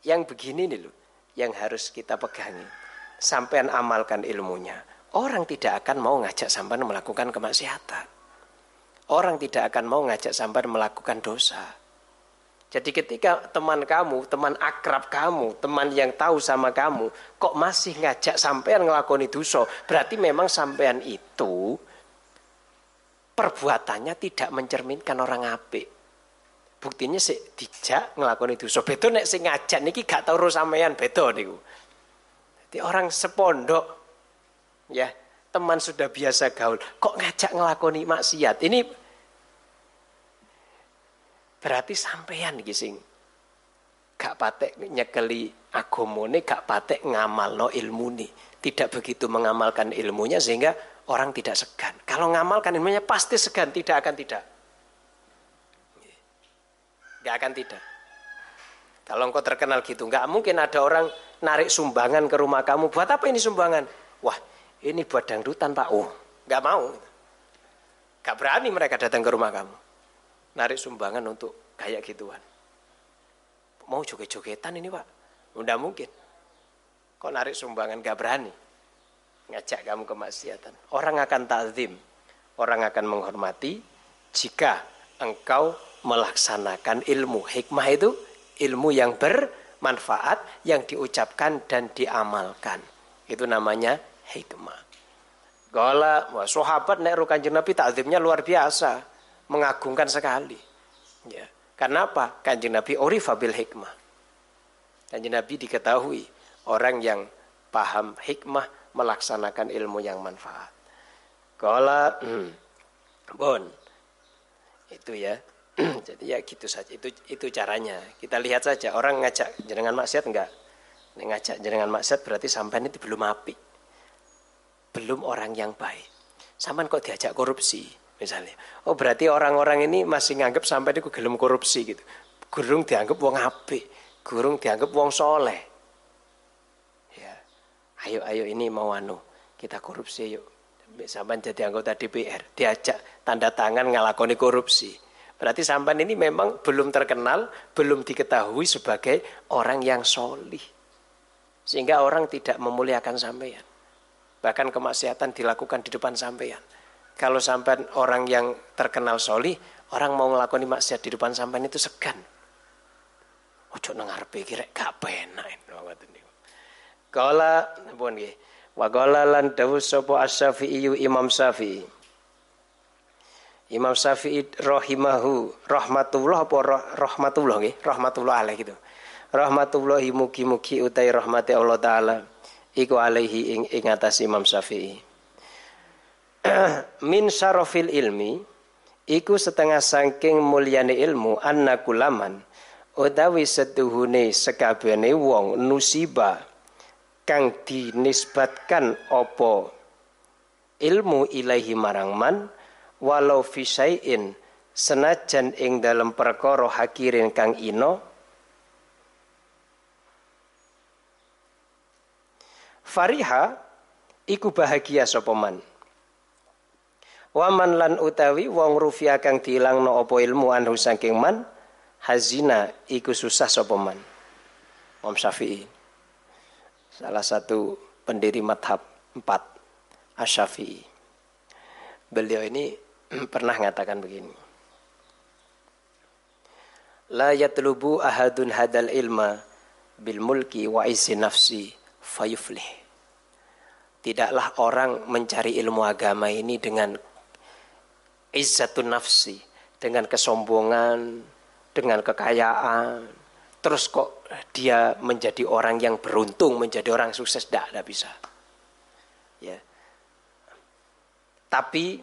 Yang begini nih loh, yang harus kita pegangi. Sampean amalkan ilmunya. Orang tidak akan mau ngajak sampean melakukan kemaksiatan. Orang tidak akan mau ngajak sampai melakukan dosa. Jadi ketika teman kamu, teman akrab kamu, teman yang tahu sama kamu, kok masih ngajak sampean ngelakoni dosa, berarti memang sampean itu perbuatannya tidak mencerminkan orang apik. Buktinya sih dijak ngelakoni dosa. Beto nek sing ngajak niki gak tau sampean beto niku. Jadi orang sepondok ya teman sudah biasa gaul, kok ngajak ngelakoni maksiat? Ini berarti sampean iki sing gak patek nyekeli agomone, gak patek ngamal no ilmu nih. Tidak begitu mengamalkan ilmunya sehingga orang tidak segan. Kalau ngamalkan ilmunya pasti segan, tidak akan tidak. Gak akan tidak. Kalau engkau terkenal gitu, nggak mungkin ada orang narik sumbangan ke rumah kamu. Buat apa ini sumbangan? Wah, ini buat dangdutan pak oh nggak mau nggak berani mereka datang ke rumah kamu narik sumbangan untuk kayak gituan mau joget-jogetan ini pak udah mungkin kok narik sumbangan nggak berani ngajak kamu ke maksiatan orang akan takzim orang akan menghormati jika engkau melaksanakan ilmu hikmah itu ilmu yang bermanfaat yang diucapkan dan diamalkan itu namanya hikmah. Gala, wah, sahabat nek ru kanjeng Nabi takzimnya luar biasa, mengagungkan sekali. Ya. Karena apa? Kanjeng Nabi orifa hikmah. Kanjeng Nabi diketahui orang yang paham hikmah melaksanakan ilmu yang manfaat. Hmm, bon, itu ya. Jadi ya gitu saja. Itu itu caranya. Kita lihat saja orang ngajak jenengan maksiat enggak? Ngajak jenengan maksiat berarti sampai itu belum api belum orang yang baik. Saman kok diajak korupsi misalnya. Oh berarti orang-orang ini masih nganggap sampai itu gelem korupsi gitu. Gurung dianggap wong apik, gurung dianggap wong soleh. Ayo ayo ini mau anu, kita korupsi yuk. Sampai jadi anggota DPR, diajak tanda tangan ngalakoni korupsi. Berarti sampan ini memang belum terkenal, belum diketahui sebagai orang yang solih. Sehingga orang tidak memuliakan sampean. Bahkan kemaksiatan dilakukan di depan sampean. Kalau sampean orang yang terkenal soli, orang mau ngelakoni maksiat di depan sampean itu segan. Ojo iki rek gak penak. Kala pun nggih. Wa qala lan dawuh sapa Asy-Syafi'i Imam Syafi'i. Imam Syafi'i rahimahu rahmatullah apa rahmatullah nggih, rahmatullah alaih gitu. Rahmatullahi mugi-mugi utai rahmati Allah taala iku alaihi ing, ing atas Imam Syafi'i min syarafil ilmi iku setengah sangking mulyane ilmu anna kulaman utawi setuhune sekabehane wong nusiba kang dinisbatkan opo ilmu ilahi marang man walau fisaiin senajan ing dalam perkara hakirin kang ino Fariha iku bahagia sapa man. Waman lan utawi wong rufia kang diilangno apa ilmu anhu saking man hazina iku susah sapa man. Imam Syafi'i. Salah satu pendiri madhab empat Asyafi'i. Beliau ini pernah mengatakan begini. La yatlubu ahadun hadal ilma bil mulki wa isi nafsi fayuflih. Tidaklah orang mencari ilmu agama ini dengan izzatun nafsi, dengan kesombongan, dengan kekayaan. Terus kok dia menjadi orang yang beruntung, menjadi orang sukses, tidak, tidak bisa. Ya. Tapi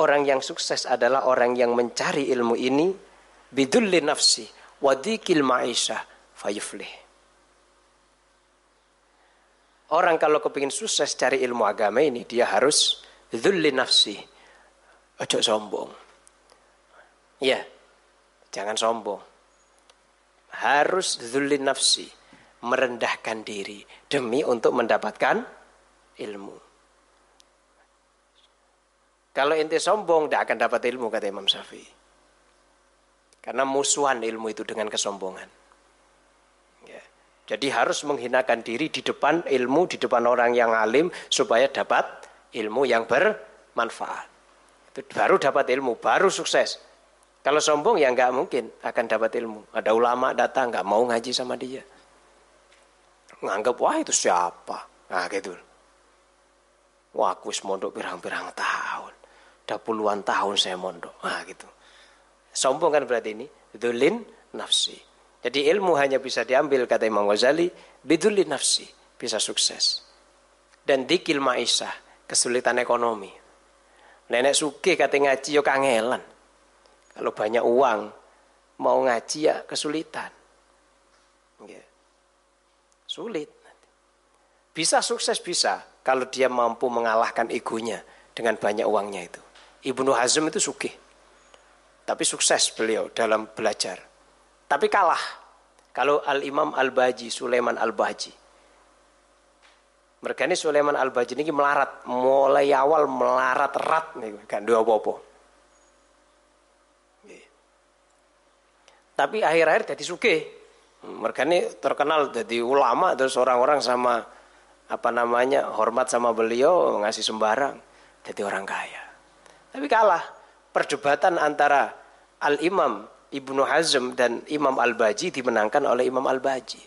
orang yang sukses adalah orang yang mencari ilmu ini bidulli nafsi wadikil ma'isyah fayuflih. Orang kalau kepingin sukses cari ilmu agama ini dia harus dhulli nafsi. Ojo sombong. Ya, jangan sombong. Harus dhulli nafsi. Merendahkan diri demi untuk mendapatkan ilmu. Kalau inti sombong tidak akan dapat ilmu kata Imam Syafi'i. Karena musuhan ilmu itu dengan kesombongan. Jadi harus menghinakan diri di depan ilmu, di depan orang yang alim supaya dapat ilmu yang bermanfaat. Itu baru dapat ilmu, baru sukses. Kalau sombong ya nggak mungkin akan dapat ilmu. Ada ulama datang nggak mau ngaji sama dia. Nganggap wah itu siapa? Nah gitu. Wah aku mondok pirang-pirang tahun. Udah puluhan tahun saya mondok. Nah gitu. Sombong kan berarti ini. Dulin nafsi. Jadi ilmu hanya bisa diambil kata Imam Ghazali biduli nafsi bisa sukses. Dan dikil maisah kesulitan ekonomi. Nenek suki kata ngaji yo kangelan. Kalau banyak uang mau ngaji ya kesulitan. Sulit. Bisa sukses bisa kalau dia mampu mengalahkan egonya dengan banyak uangnya itu. Ibnu Hazm itu sugih. Tapi sukses beliau dalam belajar. Tapi kalah. Kalau Al-Imam Al-Baji, Sulaiman Al-Baji. Mereka ini Sulaiman Al-Baji ini melarat. Mulai awal melarat rat. Kan dua apa Tapi akhir-akhir jadi suke. Mereka ini terkenal jadi ulama terus orang-orang sama apa namanya hormat sama beliau ngasih sembarang jadi orang kaya. Tapi kalah perdebatan antara Al Imam Ibnu Hazm dan Imam Al-Baji dimenangkan oleh Imam Al-Baji.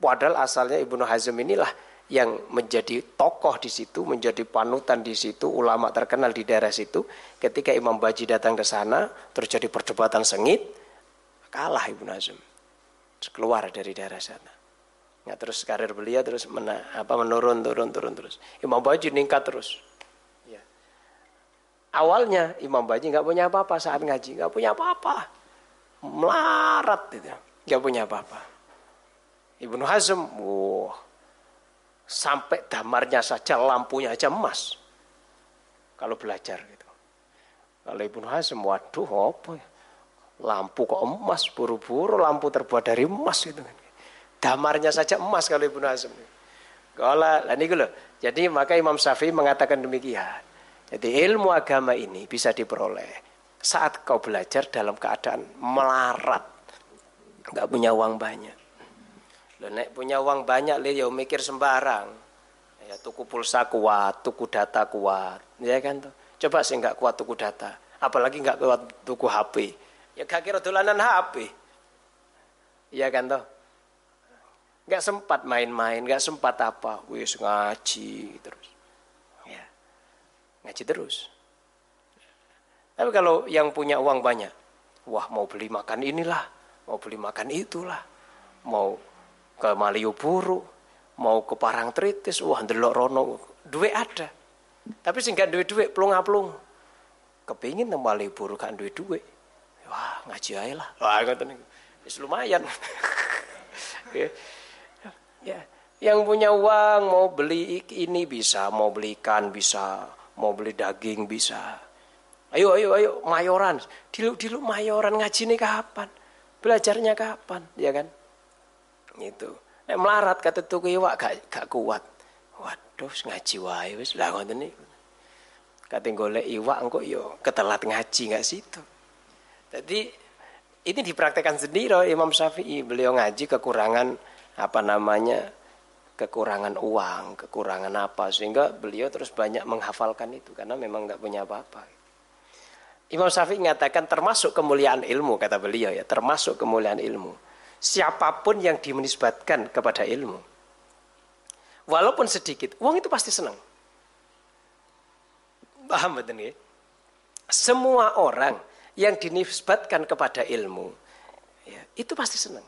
Padahal asalnya Ibnu Hazm inilah yang menjadi tokoh di situ, menjadi panutan di situ, ulama terkenal di daerah situ. Ketika Imam Baji datang ke sana, terjadi perdebatan sengit, kalah Ibnu Hazm. Keluar dari daerah sana. Ya, terus karir beliau terus mena, apa menurun, turun, turun terus. Imam Baji meningkat terus. Awalnya Imam Baji nggak punya apa-apa saat ngaji, nggak punya apa-apa, melarat gitu, nggak punya apa-apa. Ibnu Hazm, wah, sampai damarnya saja lampunya aja emas. Kalau belajar gitu. Kalau Ibnu Hazm, waduh apa ya? Lampu kok emas, buru-buru lampu terbuat dari emas gitu. Damarnya saja emas kalau Ibnu Hazm. Kalau ini loh. Jadi maka Imam Syafi'i mengatakan demikian. Jadi ilmu agama ini bisa diperoleh saat kau belajar dalam keadaan melarat. Enggak punya uang banyak. Lo nek punya uang banyak le ya mikir sembarang. Ya tuku pulsa kuat, tuku data kuat, ya kan tuh. Coba sih enggak kuat tuku data, apalagi enggak kuat tuku HP. Ya gak kira dolanan HP. Ya kan tuh. Enggak sempat main-main, enggak sempat apa, wis ngaji terus ngaji terus. Tapi kalau yang punya uang banyak, wah mau beli makan inilah, mau beli makan itulah, mau ke Malioboro, mau ke Parangtritis, wah ndelok rono, duit ada. Tapi sehingga duit-duit plung-plung. Kepingin ke Malioboro kan duit-duit. Wah, ngaji aja lah. Wah, ngoten lumayan. ya. ya. Yang punya uang mau beli ini bisa, mau beli ikan bisa, mau beli daging bisa. Ayo, ayo, ayo, mayoran. Dilu-dilu mayoran ngaji nih kapan? Belajarnya kapan? Ya kan? Itu. Nek melarat kata tuku iwak gak, gak kuat. Waduh, ngaji wae wis lah ngoten niku. Kate golek iwak engko yo ketelat ngaji nggak situ. Jadi ini dipraktekkan sendiri Imam Syafi'i. Beliau ngaji kekurangan apa namanya kekurangan uang, kekurangan apa sehingga beliau terus banyak menghafalkan itu karena memang nggak punya apa-apa. Imam Syafi'i mengatakan termasuk kemuliaan ilmu kata beliau ya, termasuk kemuliaan ilmu. Siapa pun yang dimenisbatkan kepada ilmu, walaupun sedikit, uang itu pasti senang. Paham betul ya? Semua orang yang dinisbatkan kepada ilmu, ya, itu pasti senang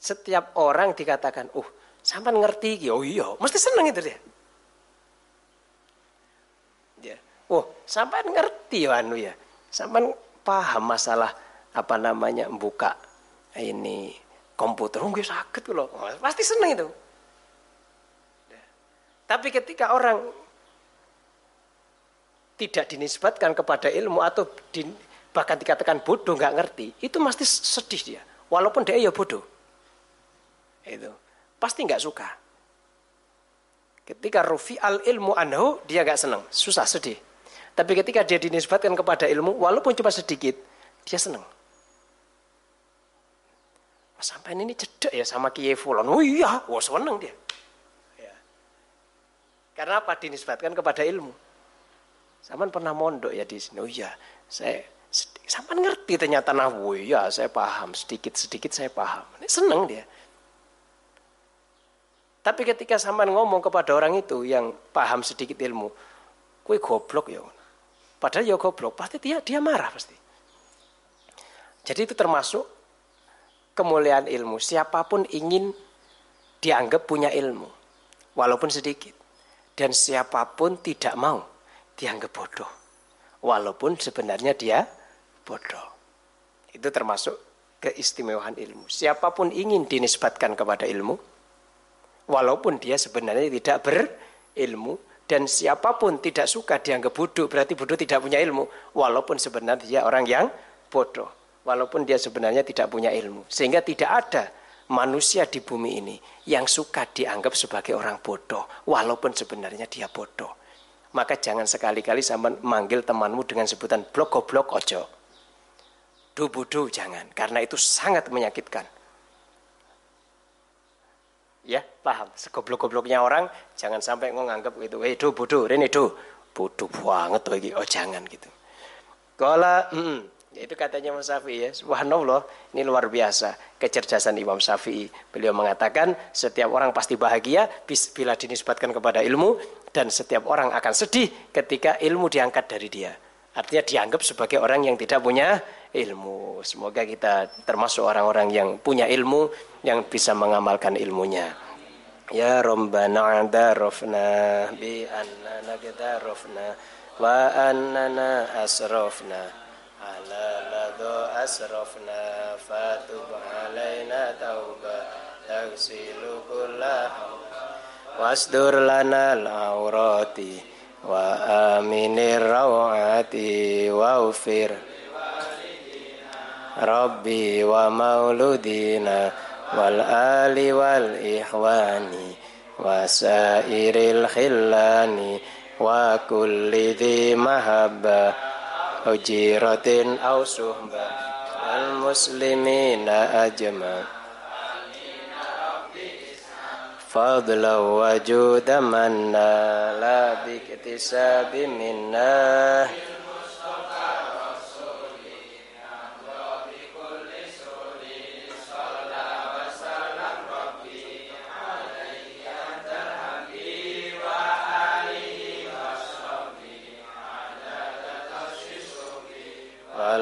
setiap orang dikatakan, uh, sampai ngerti, oh iya, mesti seneng itu dia. Oh, sampai ngerti anu ya. Sampai paham masalah apa namanya buka ini komputer. Oh, sakit loh. Pasti seneng itu. Tapi ketika orang tidak dinisbatkan kepada ilmu atau di, bahkan dikatakan bodoh nggak ngerti, itu pasti sedih dia. Walaupun dia ya bodoh. Itu pasti nggak suka. Ketika rufi al ilmu anhu dia nggak senang, susah sedih. Tapi ketika dia dinisbatkan kepada ilmu, walaupun cuma sedikit, dia senang. Sampai ini cedek ya sama Kiai Fulon. Oh iya, wah seneng dia. Ya. Karena apa? Dinisbatkan kepada ilmu. Saman pernah mondok ya di sini. Oh iya, saya Sampai ngerti ternyata nah, oh iya saya paham sedikit-sedikit saya paham. Ini seneng dia. Tapi ketika sampean ngomong kepada orang itu yang paham sedikit ilmu, kue goblok ya. Padahal ya goblok, pasti dia dia marah pasti. Jadi itu termasuk kemuliaan ilmu. Siapa pun ingin dianggap punya ilmu, walaupun sedikit. Dan siapa pun tidak mau dianggap bodoh, walaupun sebenarnya dia bodoh. Itu termasuk keistimewaan ilmu. Siapa pun ingin dinisbatkan kepada ilmu, walaupun dia sebenarnya tidak berilmu, dan siapa pun tidak suka dianggap bodoh, berarti bodoh tidak punya ilmu, walaupun sebenarnya dia orang yang bodoh, walaupun dia sebenarnya tidak punya ilmu. Sehingga tidak ada manusia di bumi ini yang suka dianggap sebagai orang bodoh, walaupun sebenarnya dia bodoh. Maka jangan sekali-kali sama manggil temanmu dengan sebutan blok goblok ojo. Du bodoh jangan, karena itu sangat menyakitkan. Ya, paham. Segoblok-gobloknya orang jangan sampai nganggap gitu. Hei, do bodoh, rene do. Bodoh banget Oh, jangan gitu. Kala, itu katanya Imam Syafi'i ya. Subhanallah, ini luar biasa kecerdasan Imam Syafi'i. Beliau mengatakan setiap orang pasti bahagia bila dinisbatkan kepada ilmu dan setiap orang akan sedih ketika ilmu diangkat dari dia. Artinya dianggap sebagai orang yang tidak punya ilmu. Semoga kita termasuk orang-orang yang punya ilmu yang bisa mengamalkan ilmunya. Ya Rabbana adarofna bi annana wa annana asrofna ala lado asrofna fatub alaina tauba tagsilu kullah wasdur lana al-awrati wa aminir wa ufir Rabbi wa mauludina wal ali wal ihwani wa sairil khillani wa kulli dhi mahabba ujiratin au suhba al muslimina ajma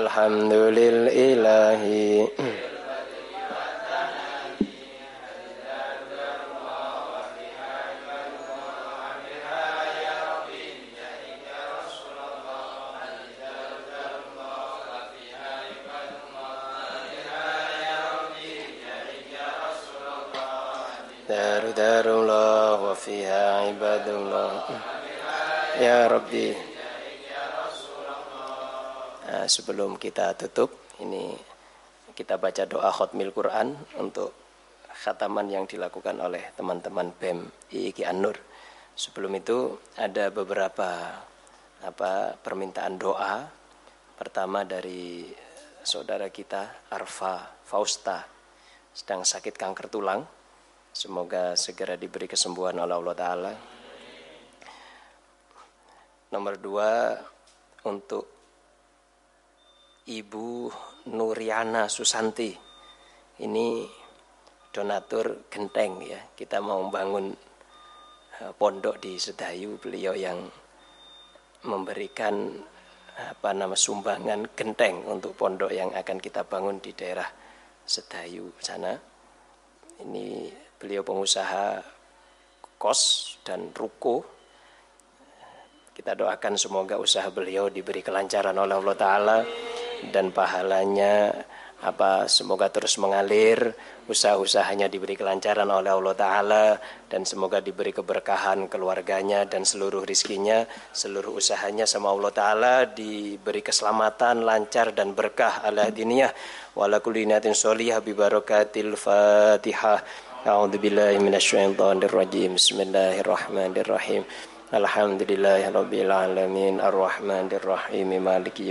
الحمد للإله دار الله وفيها عباد الله يا ربي sebelum kita tutup, ini kita baca doa khutmil Quran untuk khataman yang dilakukan oleh teman-teman BEM IIK An-Nur. Sebelum itu ada beberapa apa permintaan doa. Pertama dari saudara kita Arfa Fausta sedang sakit kanker tulang. Semoga segera diberi kesembuhan oleh Allah Ta'ala. Nomor dua, untuk Ibu Nuriana Susanti. Ini donatur genteng ya. Kita mau membangun eh, pondok di Sedayu. Beliau yang memberikan apa nama sumbangan genteng untuk pondok yang akan kita bangun di daerah Sedayu sana. Ini beliau pengusaha kos dan ruko. Kita doakan semoga usaha beliau diberi kelancaran oleh Allah Ta'ala dan pahalanya apa semoga terus mengalir usaha-usahanya diberi kelancaran oleh Allah Ta'ala dan semoga diberi keberkahan keluarganya dan seluruh rizkinya seluruh usahanya sama Allah Ta'ala diberi keselamatan lancar dan berkah ala diniyah wala kulli niyatin sholihah bi barakatil fatihah A'udzu Bismillahirrahmanirrahim. Alhamdulillahirabbil alamin. Arrahmanir rahim maliki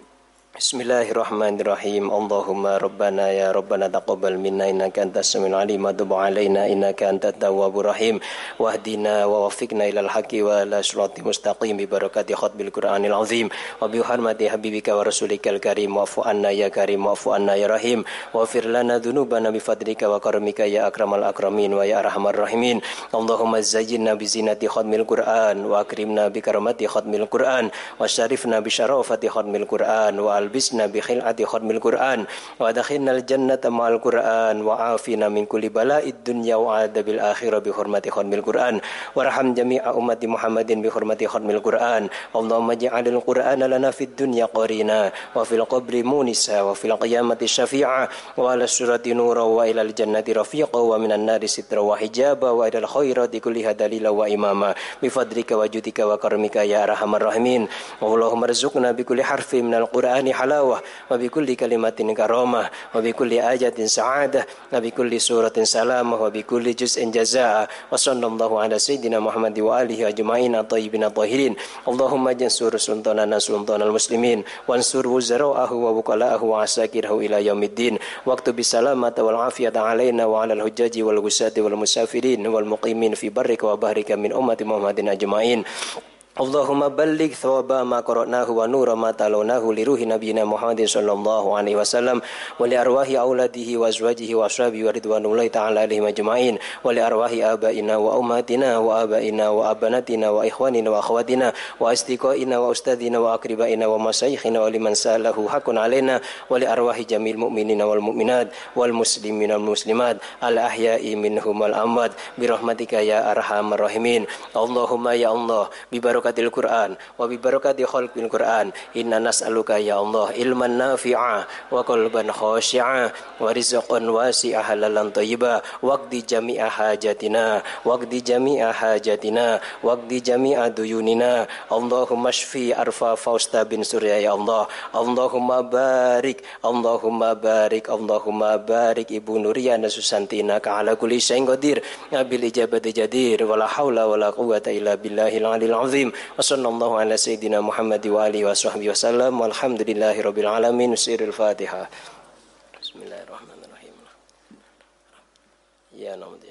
Bismillahirrahmanirrahim. Allahumma rabbana ya rabbana taqabbal minna innaka antas samiul alim wa tub alaina innaka antat tawwabur rahim. Wahdina wa waffiqna ilal haqqi wa la sirati mustaqim bi barakati khatmil Qur'anil azim wa bi hurmati habibika wa rasulikal karim wa anna ya karim wa anna ya rahim wa fir lana dhunubana bi fadlika wa karamika ya akramal akramin wa ya arhamar rahimin. Allahumma zayyinna bi zinati khatmil Qur'an wa akrimna bi khil'ati khatmil Qur'an wa adkhilna al-jannata ma'al Qur'an wa afina min kulli bala'id dunya wa adabil akhirah bi hurmati khatmil Qur'an warham jami'a ummati Muhammadin bi hurmati khatmil Qur'an Allahumma ja'alil Qur'ana lana fid dunya qarina wa fil qabri munisa wa fil qiyamati syafi'a wa ala surati nura wa ila al-jannati rafiqa wa minan nari sitra wa hijaba wa ila al-khairati kulliha dalila wa imama. Bi fadlika wa judika wa karamika ya arhamar rahimin. Allahumma rizqna bi kulli harfin minal Qur'ani halawah wa bi kalimatin karamah wa bi kulli sa'adah wa bi suratin salamah wa bi kulli juz'in jazaa wa sallallahu wa alihi ajma'in at-tayyibin at-tahirin. Allahumma jansur sultanana sultanal muslimin wansur wuzara'ahu wa bukala'ahu wa asakirahu ila yaumiddin waktu bisalamata wal alaina wa ala al-hujjaji wal wa ashabihi wa ridwanullahi ta'ala alaihim ajma'in wa li arwahi abaina wa ummatina wa abaina wa abanatina wa ikhwanina wa akhwatina wa asdiqaina wa ustadina wa akribaina wa masyayikhina wa liman salahu hakun alaina wa li arwahi jamil mu'minina wal mu'minat wal muslimina wal muslimat al ahya'i minhum wal amwat bi rahmatika ya arhamar rahimin. Allahumma ya Allah bi barakatil Quran wa bi barakati khalqil Quran. Inna nas'aluka ya Allah ilman nafi'a wa qalban khashi'a wa rizqan wasi'a halalan thayyiba waqdi jami'a hajatina waqdi jami'a hajatina waqdi jami'a duyunina. Allahumma shfi arfa fausta bin surya ya Allah. Allahumma barik Allahumma barik Allahumma barik. Ibu Nuriyana Susantina ka'ala kulli syai'in qadir. Bil ijabati jadir wala haula wala quwata illa billahil alil azim wa sallallahu ala sayyidina Muhammad wa alihi wa sahbihi wasallam walhamdulillahi rabbil alamin sirrul fatihah Bismillahirrahmanirrahim Ya na'udhu ya nasta'inu